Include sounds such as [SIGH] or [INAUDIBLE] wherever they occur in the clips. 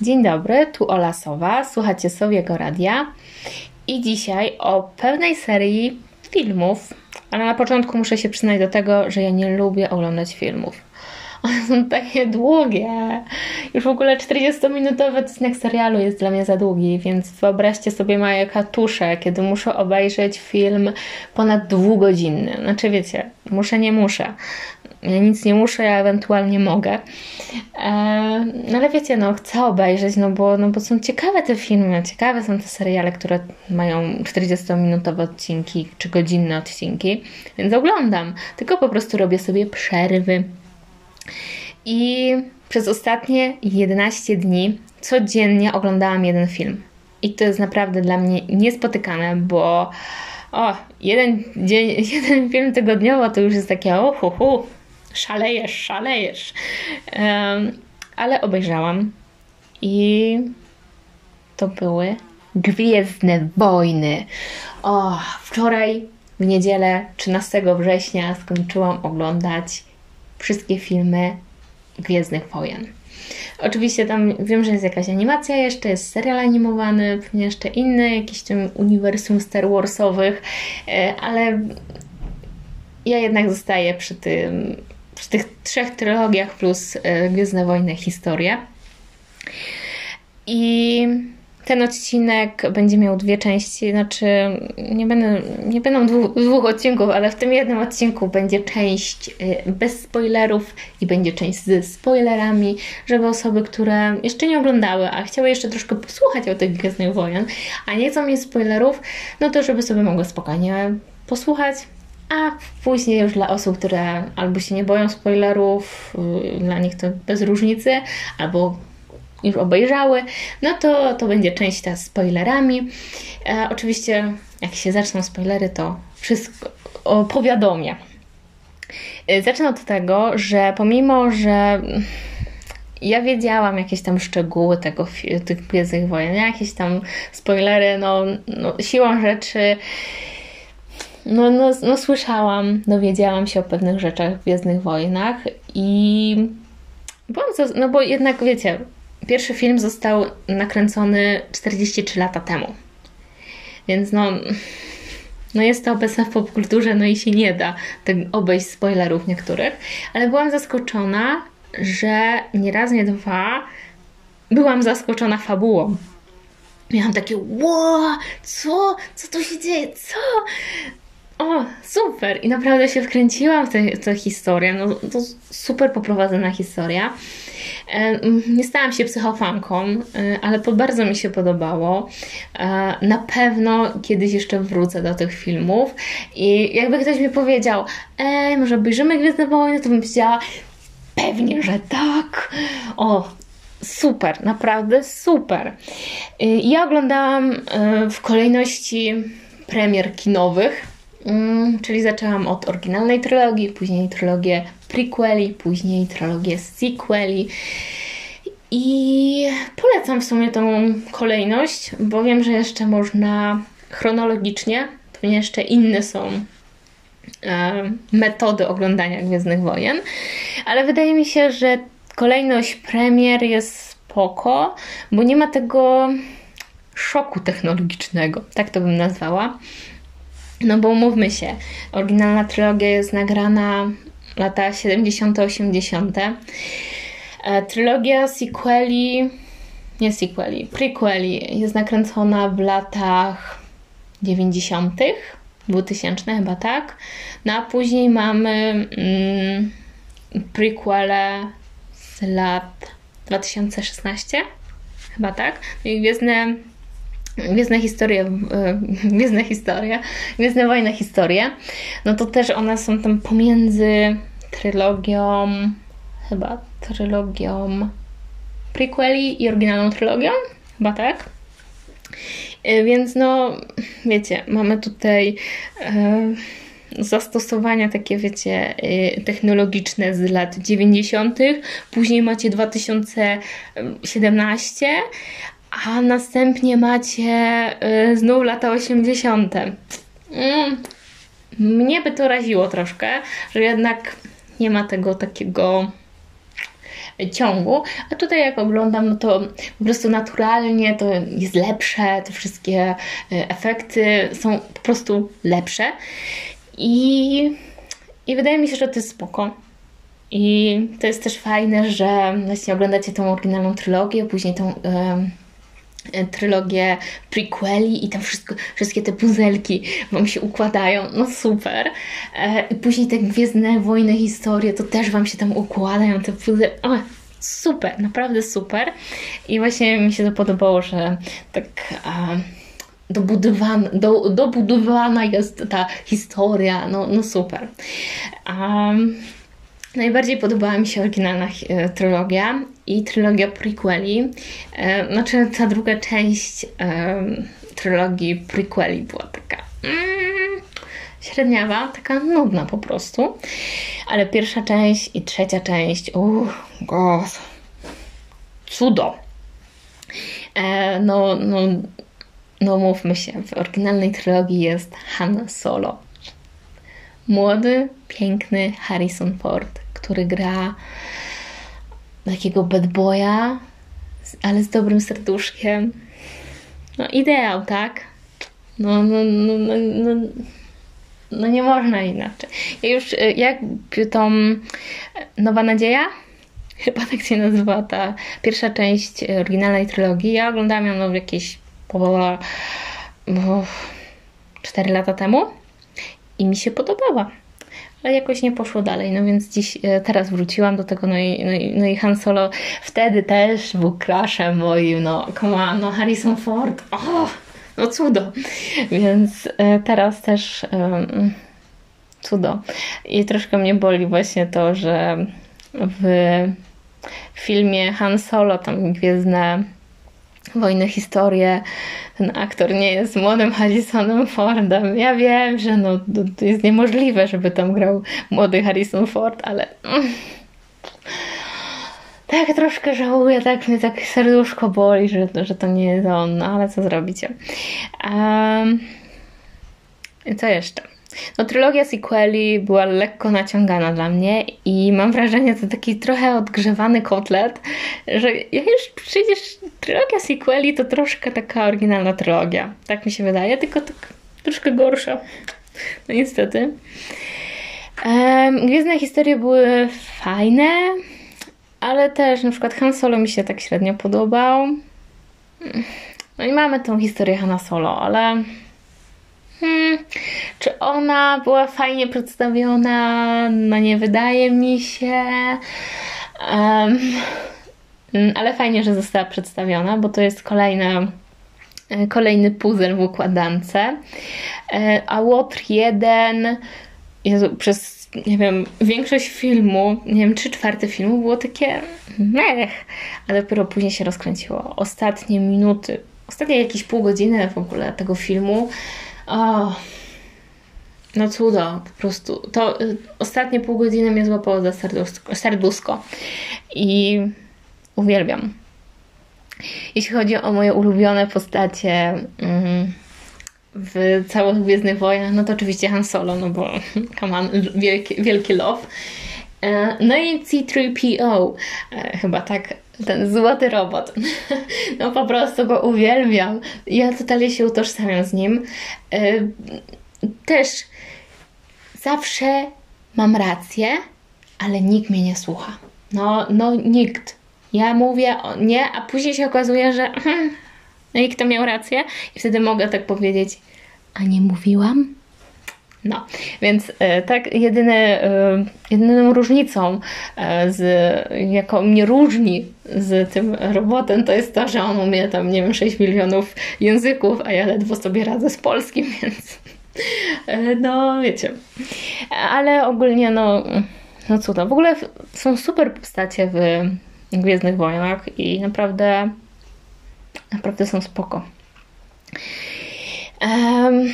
Dzień dobry, tu Ola Sowa, słuchacie Sowiego Radia. I dzisiaj o pewnej serii filmów, ale na początku muszę się przyznać do tego, że ja nie lubię oglądać filmów. One [LAUGHS] są takie długie. Już w ogóle 40-minutowy odcinek serialu jest dla mnie za długi, więc wyobraźcie sobie moje katusze, kiedy muszę obejrzeć film ponad dwugodzinny. Znaczy wiecie, muszę, nie muszę. Ja nic nie muszę, ja ewentualnie mogę. Eee, no ale wiecie, no chcę obejrzeć, no bo, no bo są ciekawe te filmy, ciekawe są te seriale, które mają 40-minutowe odcinki czy godzinne odcinki, więc oglądam. Tylko po prostu robię sobie przerwy. I przez ostatnie 11 dni codziennie oglądałam jeden film. I to jest naprawdę dla mnie niespotykane, bo o, jeden, dzień, [LAUGHS] jeden film tygodniowo to już jest takie o, hu, hu, szalejesz, szalejesz. Um, ale obejrzałam i to były Gwiezdne Wojny. O, wczoraj w niedzielę 13 września skończyłam oglądać wszystkie filmy Gwiezdnych Wojen. Oczywiście tam wiem, że jest jakaś animacja jeszcze, jest serial animowany, pewnie jeszcze inny, jakiś tam uniwersum Star Warsowych, e, ale ja jednak zostaję przy tym, przy tych trzech trylogiach plus e, Gwiezdne Wojny historia. I ten odcinek będzie miał dwie części, znaczy nie, będę, nie będą dwóch, dwóch odcinków, ale w tym jednym odcinku będzie część y, bez spoilerów i będzie część ze spoilerami, żeby osoby, które jeszcze nie oglądały, a chciały jeszcze troszkę posłuchać o tych Gwiezdnych Wojen, a nie chcą mieć spoilerów, no to żeby sobie mogły spokojnie posłuchać, a później już dla osób, które albo się nie boją spoilerów, y, dla nich to bez różnicy, albo już obejrzały, no to, to będzie część ta z spoilerami. E, oczywiście, jak się zaczną spoilery, to wszystko powiadomię. E, zacznę od tego, że pomimo, że ja wiedziałam jakieś tam szczegóły tego, tych Gwiezdnych Wojen, jakieś tam spoilery, no, no siłą rzeczy no, no, no słyszałam, dowiedziałam się o pewnych rzeczach w Gwiezdnych Wojnach i byłam, no bo jednak wiecie, Pierwszy film został nakręcony 43 lata temu. Więc no, no jest to obecne w popkulturze, no i się nie da tak obejść spoilerów niektórych. Ale byłam zaskoczona, że nie raz, nie dwa byłam zaskoczona fabułą. Miałam takie, wow, co? Co tu się dzieje? Co? O, super! I naprawdę się wkręciłam w tę historię. No, to super poprowadzona historia. E, nie stałam się psychofanką, e, ale to bardzo mi się podobało. E, na pewno kiedyś jeszcze wrócę do tych filmów i jakby ktoś mi powiedział, ej, może obejrzymy Gwiezdne Wojny, to bym powiedziała, pewnie, że tak. O, super, naprawdę super. Ja oglądałam w kolejności premier kinowych, mm, czyli zaczęłam od oryginalnej trylogii, później trylogię prequeli, później trylogię sequeli. I polecam w sumie tą kolejność, bo wiem, że jeszcze można chronologicznie, pewnie jeszcze inne są e, metody oglądania Gwiezdnych Wojen, ale wydaje mi się, że kolejność premier jest spoko, bo nie ma tego szoku technologicznego, tak to bym nazwała. No bo umówmy się, oryginalna trylogia jest nagrana lata 70., 80. E, trylogia sequeli, nie sequeli, prequeli jest nakręcona w latach 90., 2000 chyba tak. No a później mamy mm, prequele z lat 2016, chyba tak. No i Gwiezdne, Gwiezdne historie, Gwiezdne historie, Gwiezdne wojny historie, no to też one są tam pomiędzy trylogią, chyba trylogią prequeli i oryginalną trylogią, chyba tak. E, więc no, wiecie, mamy tutaj e, zastosowania takie, wiecie, technologiczne z lat 90., później macie 2017, a następnie macie e, znów lata 80. Mm, mnie by to raziło troszkę, że jednak nie ma tego takiego ciągu, a tutaj jak oglądam, no to po prostu naturalnie to jest lepsze, te wszystkie efekty są po prostu lepsze i, i wydaje mi się, że to jest spoko. I to jest też fajne, że właśnie oglądacie tą oryginalną trylogię, później tą e, trylogię prequeli i tam wszystko, wszystkie te puzelki Wam się układają, no super. E, I później te Gwiezdne Wojny historie, to też Wam się tam układają te puzelki. O, super, naprawdę super. I właśnie mi się to podobało, że tak... E, dobudowana, do, dobudowana jest ta historia, no, no super. Um, Najbardziej podobała mi się oryginalna e, trylogia i trylogia prequeli. E, znaczy ta druga część e, trylogii prequeli była taka mm, średniawa, taka nudna po prostu. Ale pierwsza część i trzecia część, uff, god, cudo. E, no, no, no mówmy się, w oryginalnej trylogii jest Han Solo. Młody, piękny Harrison Ford który gra takiego bad boya, ale z dobrym serduszkiem. No ideał, tak? No, no, no, no, no, no nie można inaczej. Ja już y, jak tą Nowa Nadzieja, [LAUGHS] chyba tak się nazywa ta pierwsza część oryginalnej trylogii, ja oglądałam ją no, jakieś po, 4 lata temu i mi się podobała. Ale jakoś nie poszło dalej, no więc dziś, e, teraz wróciłam do tego, no i, no i, no i Han Solo wtedy też był crashem moim, no come on, no Harrison Ford, oh, no cudo, więc e, teraz też um, cudo. I troszkę mnie boli właśnie to, że w filmie Han Solo tam Gwiezdne Wojny, historie. Ten aktor nie jest młodym Harrisonem Fordem. Ja wiem, że no, to jest niemożliwe, żeby tam grał młody Harrison Ford, ale mm, tak troszkę żałuję, tak mnie tak serduszko boli, że, że to nie jest on, no, ale co zrobicie. Um, co jeszcze? No, trylogia sequeli była lekko naciągana dla mnie i mam wrażenie, to taki trochę odgrzewany kotlet, że już przecież trylogia sequeli to troszkę taka oryginalna trylogia. Tak mi się wydaje, tylko tak troszkę gorsza. No niestety. Um, Gwiezdne historie były fajne, ale też na przykład Han Solo mi się tak średnio podobał. No i mamy tą historię Hanna Solo, ale hmm, czy ona była fajnie przedstawiona? No nie wydaje mi się. Um, ale fajnie, że została przedstawiona, bo to jest kolejna e, kolejny puzzle w układance. E, a Łotr 1 Jezu, przez, nie wiem, większość filmu, nie wiem, trzy czwarte filmu było takie mech, a dopiero później się rozkręciło. Ostatnie minuty, ostatnie jakieś pół godziny w ogóle tego filmu o, no cudo, po prostu. To y, ostatnie pół godziny mnie złapało za serduszko, i uwielbiam. Jeśli chodzi o moje ulubione postacie mm, w całych Gwiezdnych Wojnach, no to oczywiście Han Solo, no bo [LAUGHS] come on, wielki, wielki love. E, no i C3PO, e, chyba tak ten złoty robot. [LAUGHS] No po prostu go uwielbiam. Ja totalnie się utożsamiam z nim. E, też zawsze mam rację, ale nikt mnie nie słucha. No, no nikt. Ja mówię nie, a później się okazuje, że hmm, [LAUGHS] no i kto miał rację? I wtedy mogę tak powiedzieć, a nie mówiłam? No, więc e, tak jedyne, e, jedyną różnicą, e, z, jaką mnie różni z tym robotem, to jest to, że on umie tam, nie wiem, 6 milionów języków, a ja ledwo sobie radzę z polskim, [LAUGHS] więc no wiecie. Ale ogólnie no, no to W ogóle są super postacie w Gwiezdnych Wojnach i naprawdę naprawdę są spoko. Um,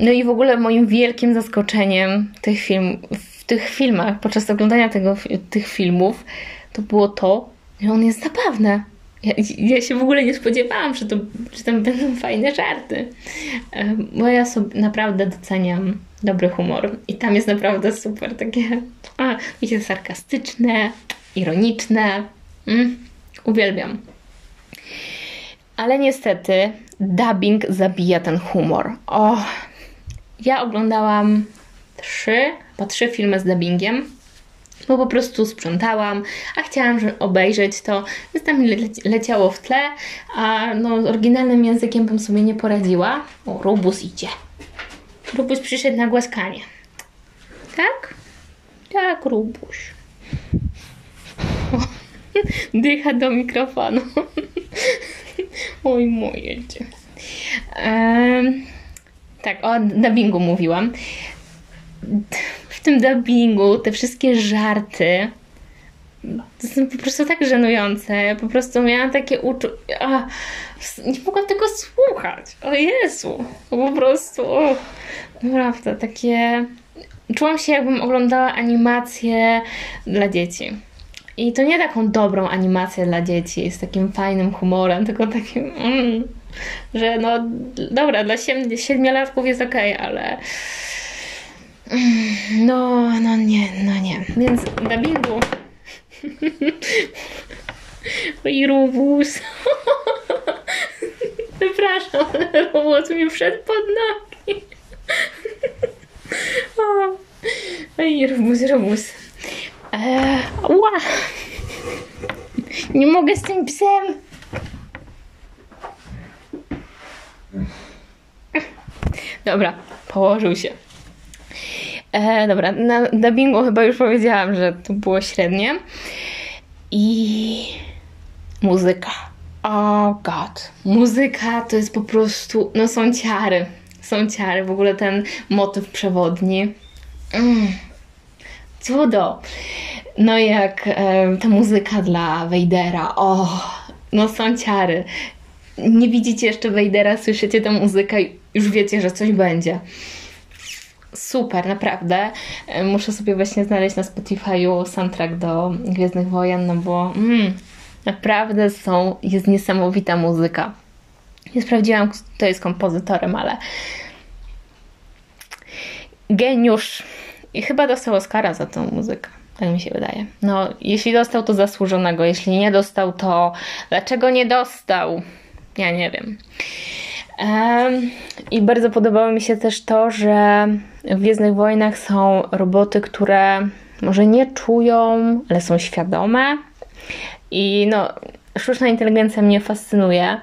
no i w ogóle moim wielkim zaskoczeniem tych film, w tych filmach, podczas oglądania tego, tych filmów, to było to, że on jest zabawny. Ja, ja, się w ogóle nie spodziewałam, że, to, że tam będą fajne żarty. Bo ja sobie naprawdę doceniam dobry humor. I tam jest naprawdę super. Takie, a, wiecie, sarkastyczne. ironiczne. Mm, uwielbiam. Ale niestety dubbing zabija ten humor. O, ja oglądałam trzy, po trzy filmy z dubbingiem, bo po prostu sprzątałam, a chciałam obejrzeć to, więc tam le leciało w tle, a no, oryginalnym językiem bym sobie nie poradziła. O, Rubus idzie. Rubus przyszedł na głaskanie. Tak? Tak, Rubuś. [LAUGHS] Dycha do mikrofonu. [LAUGHS] Oj, moje dzie. Um, tak, o dubbingu mówiłam. W tym dubbingu te wszystkie żarty to są po prostu tak żenujące. Po prostu miałam takie uczucie. Nie mogłam tego słuchać. O Jezu. Po prostu. O, naprawdę, takie. Czułam się, jakbym oglądała animację dla dzieci. I to nie taką dobrą animację dla dzieci z takim fajnym humorem, tylko takim, mm, że no dobra, dla siedmiolatków jest okej, okay, ale mm, no, no nie, no nie. Więc dubbingu i Rubus. Przepraszam, [LAUGHS] Rubus mi wszedł pod nogi. Oj, Rubus, Rubus. Eee! Nie mogę z tym psem. [LAUGHS] Dobra, położył się. E, dobra, na dubbingu chyba już powiedziałam, że to było średnie. I muzyka. Oh god. Muzyka to jest po prostu, no są ciary. Są ciary. W ogóle ten motyw przewodni. Mm. Cudo. No jak e, ta muzyka dla Wejdera. O, oh, no są ciary. Nie widzicie jeszcze Wejdera, słyszycie tę muzykę już wiecie, że coś będzie super, naprawdę. E, muszę sobie właśnie znaleźć na Spotify'u soundtrack do Gwiezdnych Wojen, no bo mm, naprawdę są, jest niesamowita muzyka. Nie sprawdziłam, kto jest kompozytorem, ale geniusz. I chyba dostał Oscara za tą muzykę. Tak mi się wydaje. No, jeśli dostał, to zasłużonego. Jeśli nie dostał, to dlaczego nie dostał? Ja nie wiem. I bardzo podobało mi się też to, że w Gwiezdnych Wojnach są roboty, które może nie czują, ale są świadome. I no, sztuczna inteligencja mnie fascynuje.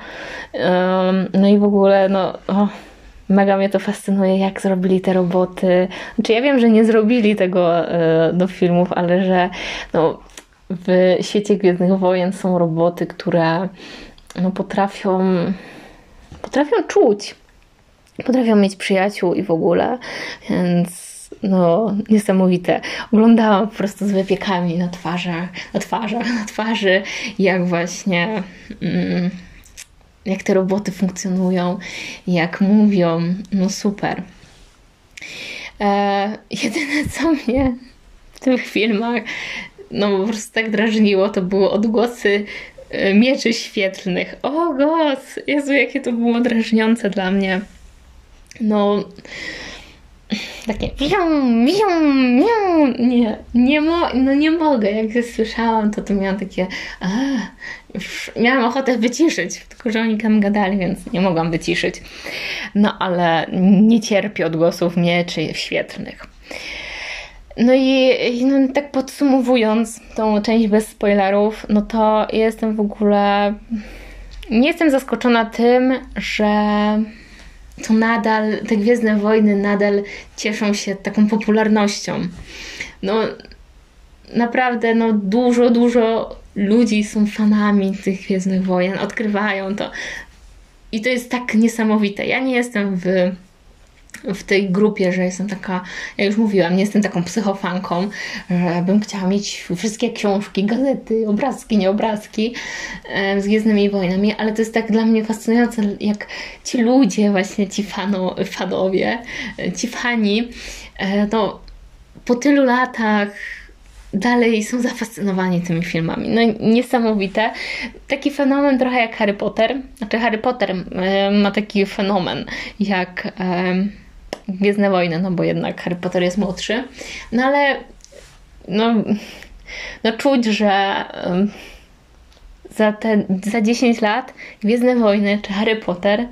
No i w ogóle, no. Oh, mega mnie to fascynuje, jak zrobili te roboty. Znaczy, ja wiem, że nie zrobili tego y, do filmów, ale że no, w świecie Gwiezdnych Wojen są roboty, które no, potrafią potrafią czuć, potrafią mieć przyjaciół i w ogóle, więc no niesamowite. Oglądałam po prostu z wypiekami na twarzach, na twarzach, na twarzy, jak właśnie mm, jak te roboty funkcjonują, jak mówią, no super. E, jedyne co mnie w tych filmach no po prostu tak drażniło, to były odgłosy mieczy świetlnych. O gos! Jezu, jakie to było drażniące dla mnie. No... Takie miau, miau, miau. Nie, nie, mo no nie mogę. Jak słyszałam, to to miałam takie a, miałam ochotę wyciszyć, tylko że oni tam gadali, więc nie mogłam wyciszyć. No ale nie cierpię odgłosów mieczy świetlnych. No i no, tak podsumowując tą część bez spoilerów, no to jestem w ogóle. Nie jestem zaskoczona tym, że to nadal, te Gwiezdne Wojny nadal cieszą się taką popularnością. No naprawdę, no dużo, dużo ludzi są fanami tych Gwiezdnych Wojen, odkrywają to. I to jest tak niesamowite. Ja nie jestem w w tej grupie, że jestem taka, jak już mówiłam, nie jestem taką psychofanką, że bym chciała mieć wszystkie książki, gazety, obrazki, nieobrazki z Gwiezdnymi Wojnami, ale to jest tak dla mnie fascynujące, jak ci ludzie, właśnie ci fano, fanowie, ci fani, e, no po tylu latach dalej są zafascynowani tymi filmami. No niesamowite. Taki fenomen trochę jak Harry Potter. Znaczy Harry Potter ma taki fenomen jak Gwiezdne Wojny, no bo jednak Harry Potter jest młodszy. No ale no no czuć, że za, te, za 10 lat Gwiezdne Wojny czy Harry Potter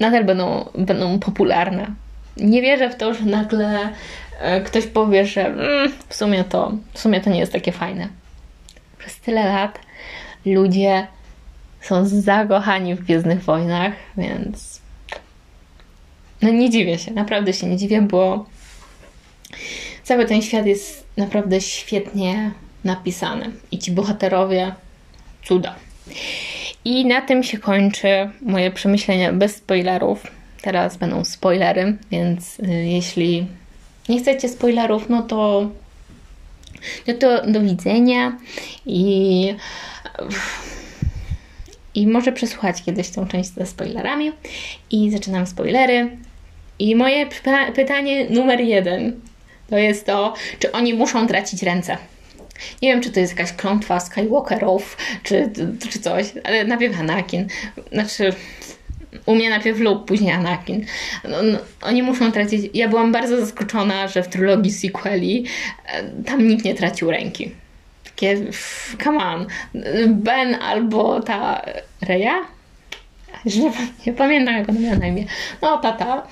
nadal będą, będą popularne. Nie wierzę w to, że nagle ktoś powie, że mm, w, sumie to, w sumie to nie jest takie fajne. Przez tyle lat ludzie są zakochani w Gwiezdnych Wojnach, więc no nie dziwię się, naprawdę się nie dziwię, bo cały ten świat jest naprawdę świetnie napisany i ci bohaterowie cuda. I na tym się kończy moje przemyślenia bez spoilerów. Teraz będą spoilery, więc y, jeśli nie chcecie spoilerów, no to, no to do widzenia i, i może przesłuchać kiedyś tą część ze spoilerami. I zaczynam spoilery. I moje pytanie numer jeden to jest to, czy oni muszą tracić ręce. Nie wiem, czy to jest jakaś klątwa Skywalkerów, czy, czy coś, ale najpierw Anakin. Znaczy, u mnie najpierw Luke, później Anakin. No, no, oni muszą tracić... Ja byłam bardzo zaskoczona, że w trylogii sequeli e, tam nikt nie tracił ręki. Takie, come on. Ben albo ta Reja? Nie, nie pamiętam, jak ona miała na imię. No, tata.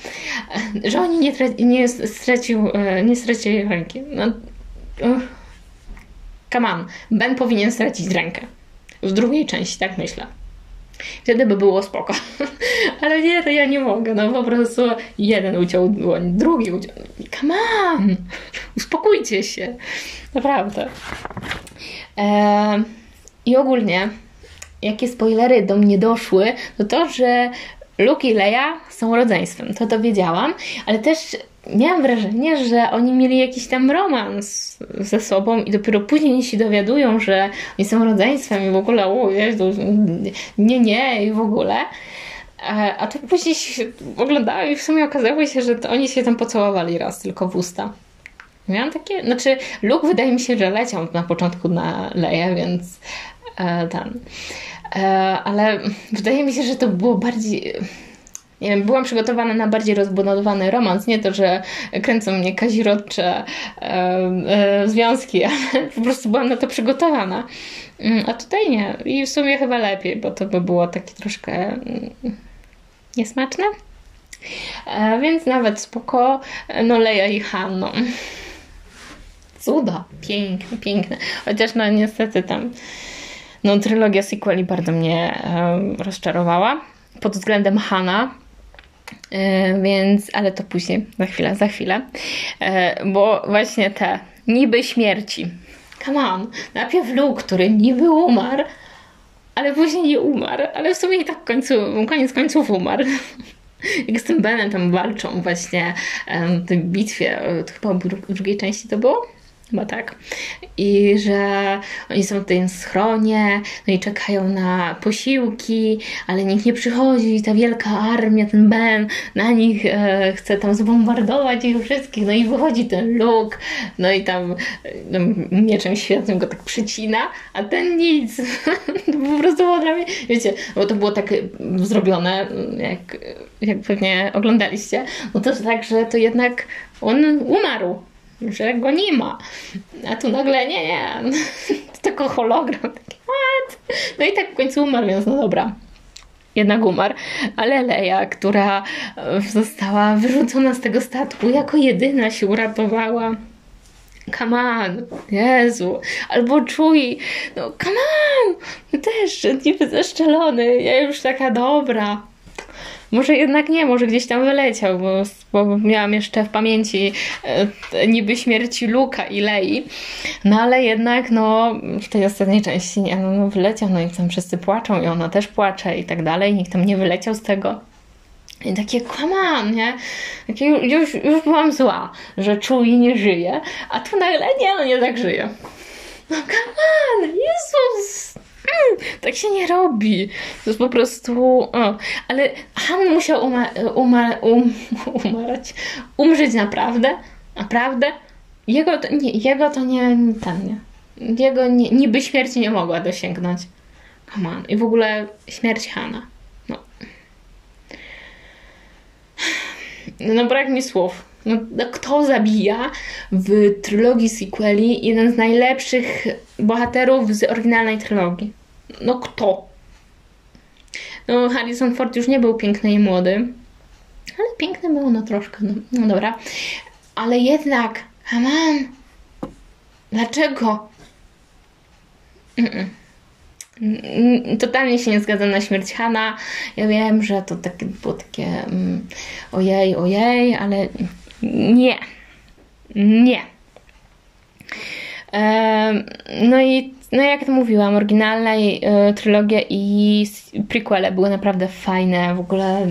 Że oni nie, nie, stracił, e, nie stracili ręki. No, Come on, Ben powinien stracić rękę. W drugiej części, tak myślę. Wtedy by było spoko. [LAUGHS] Ale nie, to ja nie mogę. No po prostu jeden uciął dłoń, drugi uciął. Come on! [LAUGHS] Uspokójcie się. Naprawdę. Eee, I ogólnie, jakie spoilery do mnie doszły, to to, że Luke i Leia są rodzeństwem. To dowiedziałam, ale też miałam wrażenie, że oni mieli jakiś tam romans ze sobą i dopiero później się dowiadują, że oni są rodzeństwem i w ogóle o Jezu, nie, nie i w ogóle. A to później się oglądało i w sumie okazało się, że oni się tam pocałowali raz tylko w usta. Miałam takie, znaczy Luke wydaje mi się, że leciał na początku na Leję, więc e, ten. E, ale wydaje mi się, że to było bardziej nie wiem, byłam przygotowana na bardziej rozbudowany romans. Nie to, że kręcą mnie kazirodcze e, e, związki, [LAUGHS] ale po prostu byłam na to przygotowana. Mm, a tutaj nie. I w sumie chyba lepiej, bo to by było takie troszkę mm, niesmaczne. E, więc nawet spoko. No Leja i Hanno. Cuda. Piękne, piękne. Chociaż no niestety tam no trylogia sequeli bardzo mnie e, rozczarowała pod względem Hana, E, więc, ale to później, za chwilę, za chwilę. E, bo właśnie te niby śmierci. Come on, najpierw Luke, który niby umarł, ale później nie umarł, ale w sumie i tak końcu, koniec końców umarł. [LAUGHS] Jak z tym Benem tam walczą właśnie w tej bitwie, to chyba w drugiej części to było? Chyba tak. I że oni są w tym schronie, no i czekają na posiłki, ale nikt nie przychodzi. Ta wielka armia, ten Ben, na nich e, chce tam zbombardować ich wszystkich. No i wychodzi ten Luke, no i tam no, mieczem świetnym go tak przycina, a ten nic. [LAUGHS] po prostu było dla mnie, wiecie, bo to było tak zrobione, jak, jak pewnie oglądaliście, no to tak, że to jednak on umarł że go nie ma. A tu nagle nie, nie. To tylko hologram. what? No i tak w końcu umarł, więc no dobra. Jednak umarł, ale Leia, która została wyrzucona z tego statku, jako jedyna się uratowała. Come on, Jezu, albo czuj, no come on, też niby zeszczelony, ja już taka dobra. Może jednak nie, może gdzieś tam wyleciał, bo, bo miałam jeszcze w pamięci e, niby śmierci Luka i Lei. No ale jednak no w tej ostatniej części nie, no, no wyleciał, no i tam wszyscy płaczą i ona też płacze i tak dalej. Nikt tam nie wyleciał z tego. I takie, on, nie? Takie, już, już byłam zła, że czuj nie żyje, a tu nagle nie, no nie tak żyje. No come on, Jezus! Mm, tak się nie robi. To jest po prostu. O. Ale Han musiał uma, um, [LAUGHS] umarać, umrzeć naprawdę. Naprawdę. Jego to nie, jego to nie, ten nie. Jego nie, niby śmierci nie mogła dosięgnąć. Come on. I w ogóle śmierć Hana. No. No brak mi słów. No, no, kto zabija w trylogii sequeli jeden z najlepszych bohaterów z oryginalnej trylogii? No kto? No Harrison Ford już nie był piękny i młody, ale piękny był no troszkę, no, no dobra. Ale jednak, on, dlaczego? Mm-mm. Totalnie się nie zgadzam na śmierć Hana. Ja wiem, że to takie, było takie mm, ojej, ojej, ale nie. Nie. No i no jak to mówiłam, oryginalna e, trylogia i prequele były naprawdę fajne. W ogóle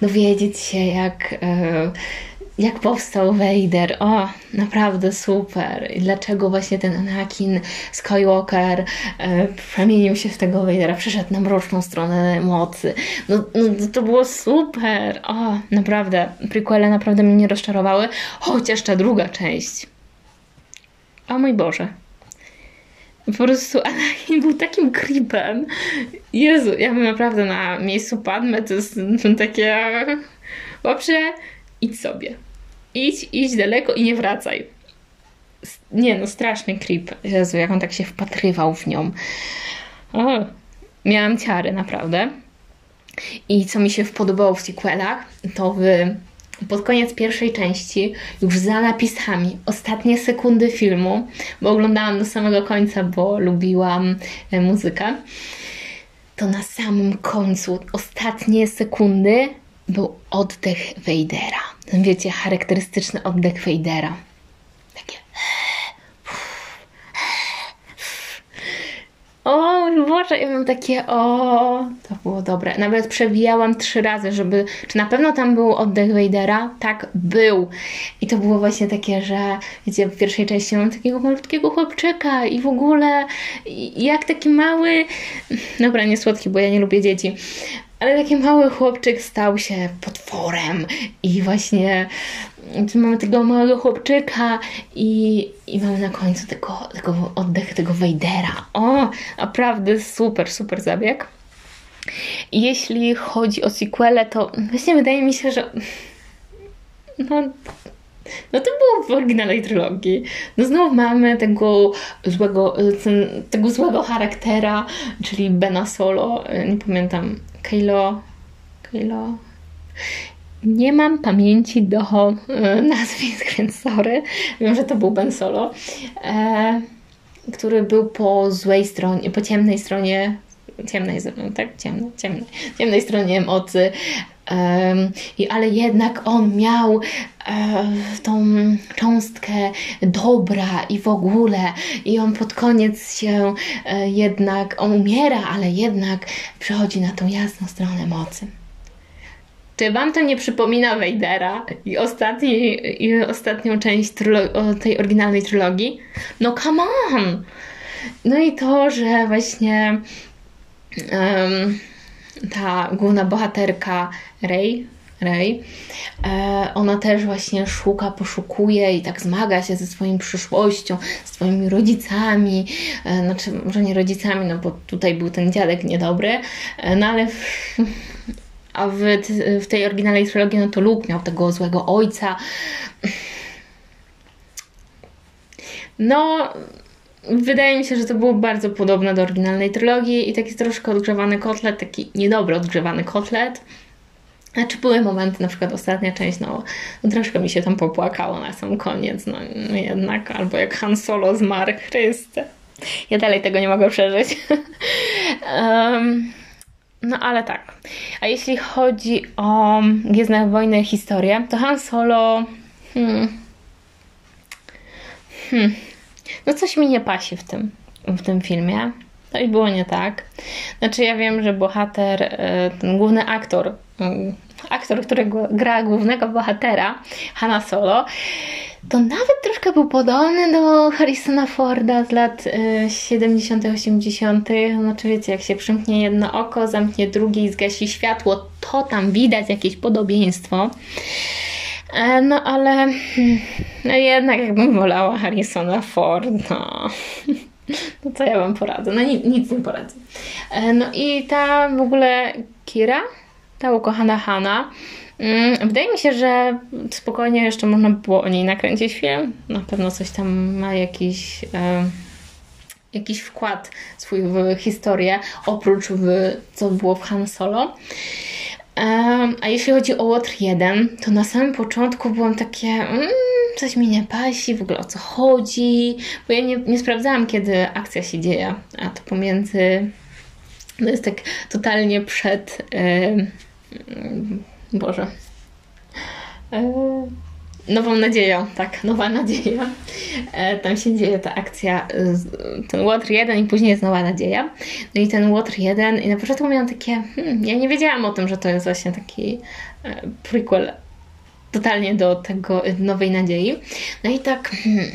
dowiedzieć się jak e, jak powstał Vader. O, naprawdę super. I dlaczego właśnie ten Anakin Skywalker e, przemienił się w tego Vadera, przeszedł na mroczną stronę mocy. No, no to było super. O, naprawdę. Prequele naprawdę mnie nie rozczarowały, chociaż ta druga część. O mój Boże. Po prostu Anakin był takim creepem. Jezu, ja bym naprawdę na miejscu Padme to jest takie... Dobrze, idź sobie. Idź, idź daleko i nie wracaj. Nie no, straszny creep. Jezu, jak on tak się wpatrywał w nią. O, miałam ciary, naprawdę. I co mi się podobało w sequelach, to w, pod koniec pierwszej części, już za napisami, ostatnie sekundy filmu, bo oglądałam do samego końca, bo lubiłam e, muzykę, to na samym końcu, ostatnie sekundy, był oddech. Ten wiecie, charakterystyczny oddech Vadera. Takie. O Boże, ja mam takie, o, to było dobre. Nawet przewijałam trzy razy, żeby, czy na pewno tam był oddech Vadera? Tak, był. I to było właśnie takie, że, wiecie, w pierwszej części mam takiego malutkiego chłopczyka i w ogóle, jak taki mały, dobra, nie słodki, bo ja nie lubię dzieci, ale taki mały chłopczyk stał się potworem i właśnie mamy tego małego chłopczyka i, i mamy na końcu tego, tego oddech tego Wejdera. O, naprawdę super, super zabieg. Jeśli chodzi o sequele, to właśnie wydaje mi się, że no, no to było w oryginalnej trylogii. No znowu mamy tego złego, tego złego charaktera, czyli Bena Solo, nie pamiętam Kylo. Kylo. Nie mam pamięci do e, nazwisk, [LAUGHS] więc sorry. Wiem, że to był Ben Solo, e, który był po złej stronie, po ciemnej stronie ciemnej, tak? Ciemnej, ciemnej, ciemnej stronie mocy. Um, i, ale jednak on miał e, tą cząstkę dobra i w ogóle, i on pod koniec się e, jednak, on umiera, ale jednak przechodzi na tą jasną stronę mocy. Czy Wam to nie przypomina Vadera i, i ostatnią część tej oryginalnej trylogii? No come on! No i to, że właśnie um, ta główna bohaterka Rey, Rey, e, ona też właśnie szuka, poszukuje i tak zmaga się ze swoją przyszłością, swoimi rodzicami, e, znaczy może nie rodzicami, no bo tutaj był ten dziadek niedobry, e, no ale w, a w, w tej oryginalnej trilogii no to Luke miał tego złego ojca. No, Wydaje mi się, że to było bardzo podobne do oryginalnej trylogii i taki troszkę odgrzewany kotlet, taki niedobry odgrzewany kotlet. Znaczy były momenty, na przykład ostatnia część, no, no troszkę mi się tam popłakało na sam koniec, no, no jednak, albo jak Han Solo zmarł, Chryste. Ja dalej tego nie mogę przeżyć. [LAUGHS] um, no ale tak. A jeśli chodzi o Gwiezdne Wojny historię, to Han Solo... Hmm, hmm, no coś mi nie pasi w tym, w tym filmie. No i było nie tak. Znaczy ja wiem, że bohater, e, ten główny aktor, mm, aktor, który gra głównego bohatera, Hanna Solo, to nawet troszkę był podobny do Harrisona Forda z lat 70., 80. Znaczy, wiecie, jak się przymknie jedno oko, zamknie drugie i zgasi światło, to tam widać jakieś podobieństwo. E, no ale hmm, no jednak jakbym wolała Harrisona Ford, no. [LAUGHS] No co ja wam poradzę? No nic, nic nie poradzę. E, no i ta w ogóle Kira, ta ukochana Hanna, Mm, wydaje mi się, że spokojnie jeszcze można było o niej nakręcić film. Na pewno coś tam ma jakiś, e, jakiś wkład swój w historię, oprócz w, co było w Han Solo. A jeśli chodzi o Łotr 1, to na samym początku byłam takie, mm, coś mi nie pasi, w ogóle o co chodzi, bo ja nie, nie sprawdzałam, kiedy akcja się dzieje, a to pomiędzy, no jest tak totalnie przed, yy, Boże, yy, Nową nadzieją, tak, nowa nadzieja. E, tam się dzieje ta akcja, ten Łotr 1 i później jest nowa nadzieja. No i ten Łotr 1 i na początku miałam takie, hmm, ja nie wiedziałam o tym, że to jest właśnie taki e, prequel totalnie do tego nowej nadziei. No i tak, hmm,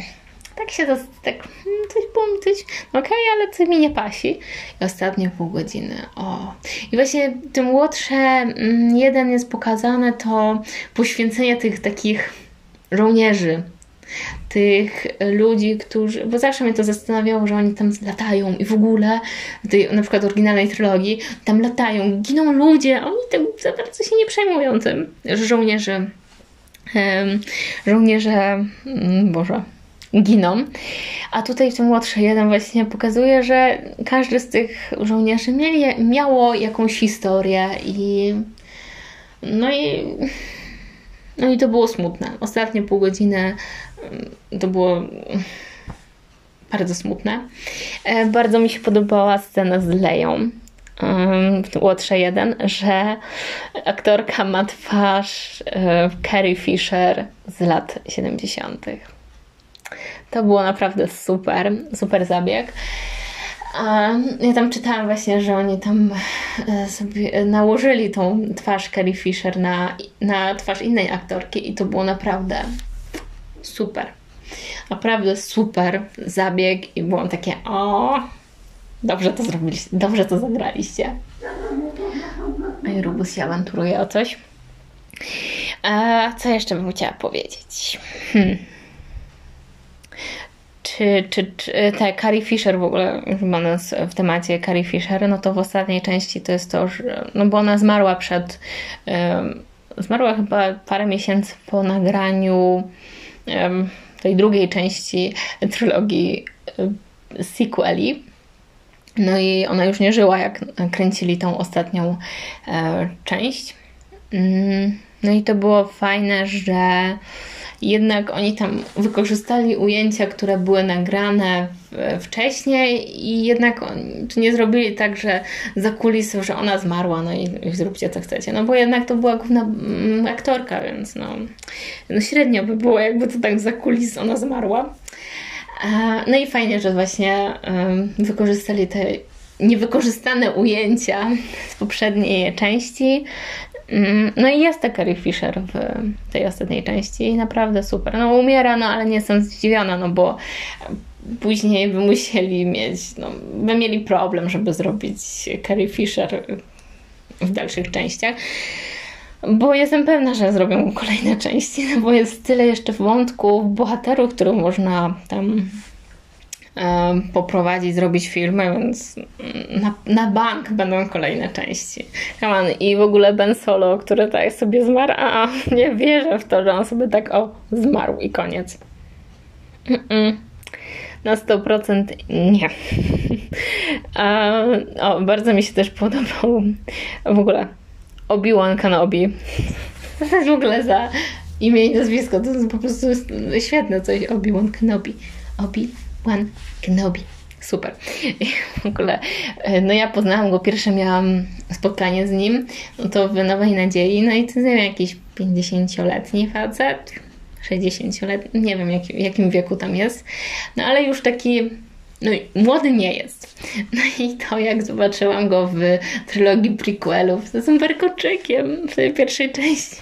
tak się tak, hmm, coś było mi coś, okej, okay, ale coś mi nie pasi. I ostatnie pół godziny, o. I właśnie tym Łotrze mm, jeden jest pokazane to poświęcenie tych takich żołnierzy, tych ludzi, którzy, bo zawsze mnie to zastanawiało, że oni tam latają i w ogóle w tej na przykład oryginalnej trylogii tam latają, giną ludzie, oni tak za bardzo się nie przejmują tym, że żołnierze żołnierze, mm, Boże, giną. A tutaj w tym młodszy jeden właśnie pokazuje, że każdy z tych żołnierzy mieli, miało jakąś historię i no i no i to było smutne. Ostatnie pół godziny mm, to było bardzo smutne. E, bardzo mi się podobała scena z Leją w Łotrze 1, że aktorka ma twarz e, Carrie Fisher z lat 70. To było naprawdę super, super zabieg. Ja tam czytałam właśnie, że oni tam e, sobie nałożyli tą twarz Carrie Fisher na, na twarz innej aktorki i to było naprawdę super. Naprawdę super zabieg i było takie o, dobrze to zrobiliście, dobrze to zagraliście. A Rubus się awanturuje o coś. A co jeszcze bym chciała powiedzieć? Hmm czy, czy, czy te Carrie Fisher w ogóle, będąc w temacie Carrie Fisher, no to w ostatniej części to jest to, że, no bo ona zmarła przed, um, zmarła chyba parę miesięcy po nagraniu um, tej drugiej części trylogii um, sequeli. No i ona już nie żyła, jak kręcili tą ostatnią e, część. Mm, no i to było fajne, że jednak oni tam wykorzystali ujęcia, które były nagrane wcześniej i jednak czy nie zrobili tak, że za kulisy, że ona zmarła, no i, zróbcie co chcecie. No bo jednak to była główna mm, aktorka, więc no, no średnio by było, jakby to tak za kulis ona zmarła. No i fajnie, że właśnie wykorzystali te niewykorzystane ujęcia z poprzedniej części no i jest ta Carrie Fisher w tej ostatniej części i naprawdę super. No umiera, no ale nie jestem zdziwiona, no bo później by musieli mieć, no by mieli problem, żeby zrobić Carrie Fisher w dalszych częściach. Bo jestem pewna, że zrobią kolejne [LAUGHS] części, no bo jest tyle jeszcze wątków, bohaterów, których można tam poprowadzić, zrobić filmy, więc na, na bank będą kolejne części. On. I w ogóle Ben Solo, który tak sobie zmarł, a nie wierzę w to, że on sobie tak o, zmarł i koniec. Mm-mm. Na 100% nie. [LAUGHS] A, o, bardzo mi się też podobał w ogóle Obi-Wan Kenobi. To [LAUGHS] jest w ogóle za imię i nazwisko. To jest po prostu świetne coś. Obi-Wan Kenobi. Obi Wan Kenobi. Super. I [LAUGHS] w ogóle, e, no ja poznałam go, pierwsze miałam spotkanie z nim, no to w Nowej Nadziei, no i to wiem, jakiś 50-letni facet, 60-letni, nie wiem jak, jakim wieku tam jest, no ale już taki, no młody nie jest. [LAUGHS] No i to jak zobaczyłam go w trylogii prequelów z tym Berkoczykiem w tej pierwszej części,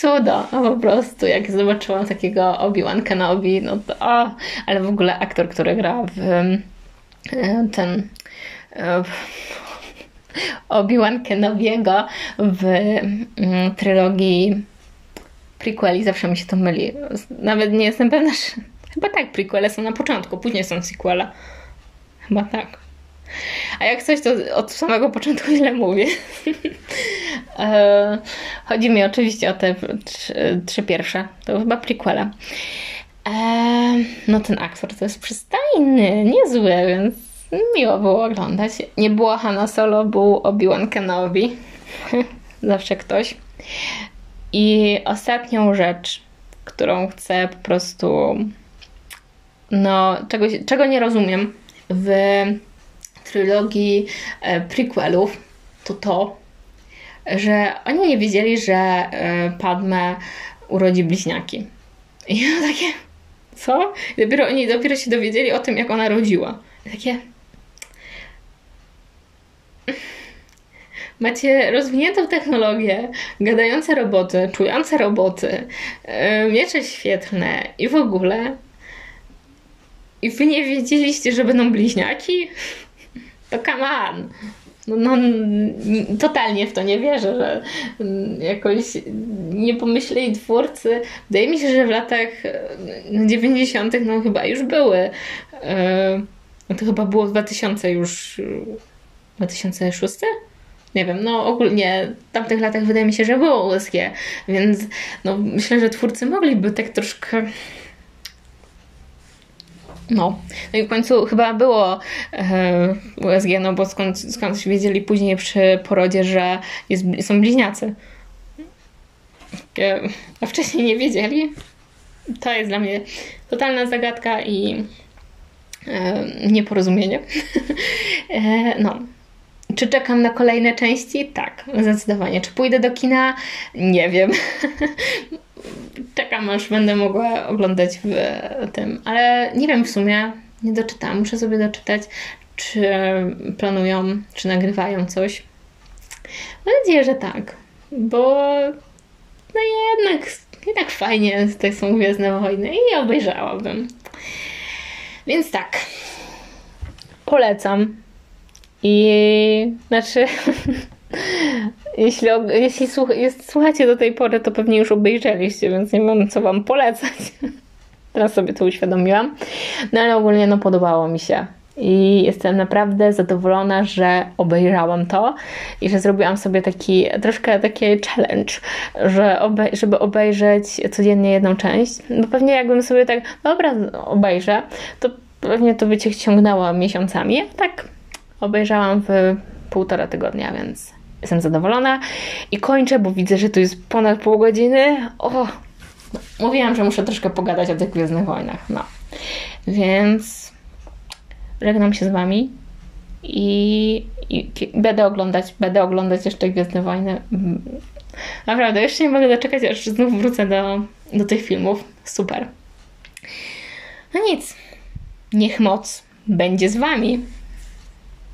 cudo, po prostu jak zobaczyłam takiego Obi-Wan Kenobi, no to o, ale w ogóle aktor, który gra w ten Obi-Wan Kenobiego w mm, trylogii prequeli, zawsze mi się to myli. Nawet nie jestem pewna, że chyba tak, prequele są na początku, później są sequele. Chyba tak. A jak coś, to od samego początku źle mówię. [LAUGHS] E, chodzi mi oczywiście o te trzy, trzy pierwsze. To chyba prequela. E, no ten aktor to jest przystojny, niezły, więc miło było oglądać. Nie było Hanna Solo, był Obi-Wan Kenobi. [LAUGHS] Zawsze ktoś. I ostatnią rzecz, którą chcę po prostu no, czego, czego nie rozumiem w trylogii e, prequelów, to to, że oni nie wiedzieli, że e, Padme urodzi bliźniaki. I ja takie, co? dopiero oni dopiero się dowiedzieli o tym, jak ona rodziła. I takie... Macie rozwiniętą technologię, gadające roboty, czujące roboty, e, miecze świetlne i w ogóle. I wy nie wiedzieliście, że będą bliźniaki? To come on. No, no, totalnie w to nie wierzę, że mm, jakoś nie pomyśleli twórcy. Wydaje mi się, że w latach 90. No, no chyba już były. No to chyba było 2000 już. 2006? Nie wiem, no ogólnie w tamtych latach wydaje mi się, że było USG, więc no myślę, że twórcy mogliby tak troszkę no. no i w końcu chyba było e, USG, no bo skąd, skąd wiedzieli później przy porodzie, że jest, są bliźniacy. E, a wcześniej nie wiedzieli. To jest dla mnie totalna zagadka i e, nieporozumienie. [LAUGHS] e, no. Czy czekam na kolejne części? Tak, zdecydowanie. Czy pójdę do kina? Nie wiem. [LAUGHS] czekam, aż będę mogła oglądać w tym. Ale nie wiem w sumie, nie doczytałam. Muszę sobie doczytać, czy planują, czy nagrywają coś. Mam nadzieję, że tak, bo no jednak, jednak fajnie te są Gwiezdne Wojny i obejrzałabym. Więc tak, polecam. I znaczy [LAUGHS] Jeśli, jeśli słuch, jest, słuchacie do tej pory, to pewnie już obejrzeliście, więc nie mam co Wam polecać. [LAUGHS] Teraz sobie to uświadomiłam. No ale ogólnie no podobało mi się. I jestem naprawdę zadowolona, że obejrzałam to i że zrobiłam sobie taki troszkę taki challenge, że obej żeby obejrzeć codziennie jedną część. Bo pewnie jakbym sobie tak, dobra, obejrzę, to pewnie to by cię ciągnęło miesiącami. Tak obejrzałam w półtora tygodnia, więc jestem zadowolona i kończę, bo widzę, że tu jest ponad pół godziny. O, mówiłam, że muszę troszkę pogadać o tych Gwiezdnych Wojnach. No, więc żegnam się z Wami i, i będę oglądać, będę oglądać jeszcze Gwiezdne Wojny. Naprawdę, jeszcze nie mogę doczekać, aż znów wrócę do, do tych filmów. Super. No nic. Niech moc będzie z Wami.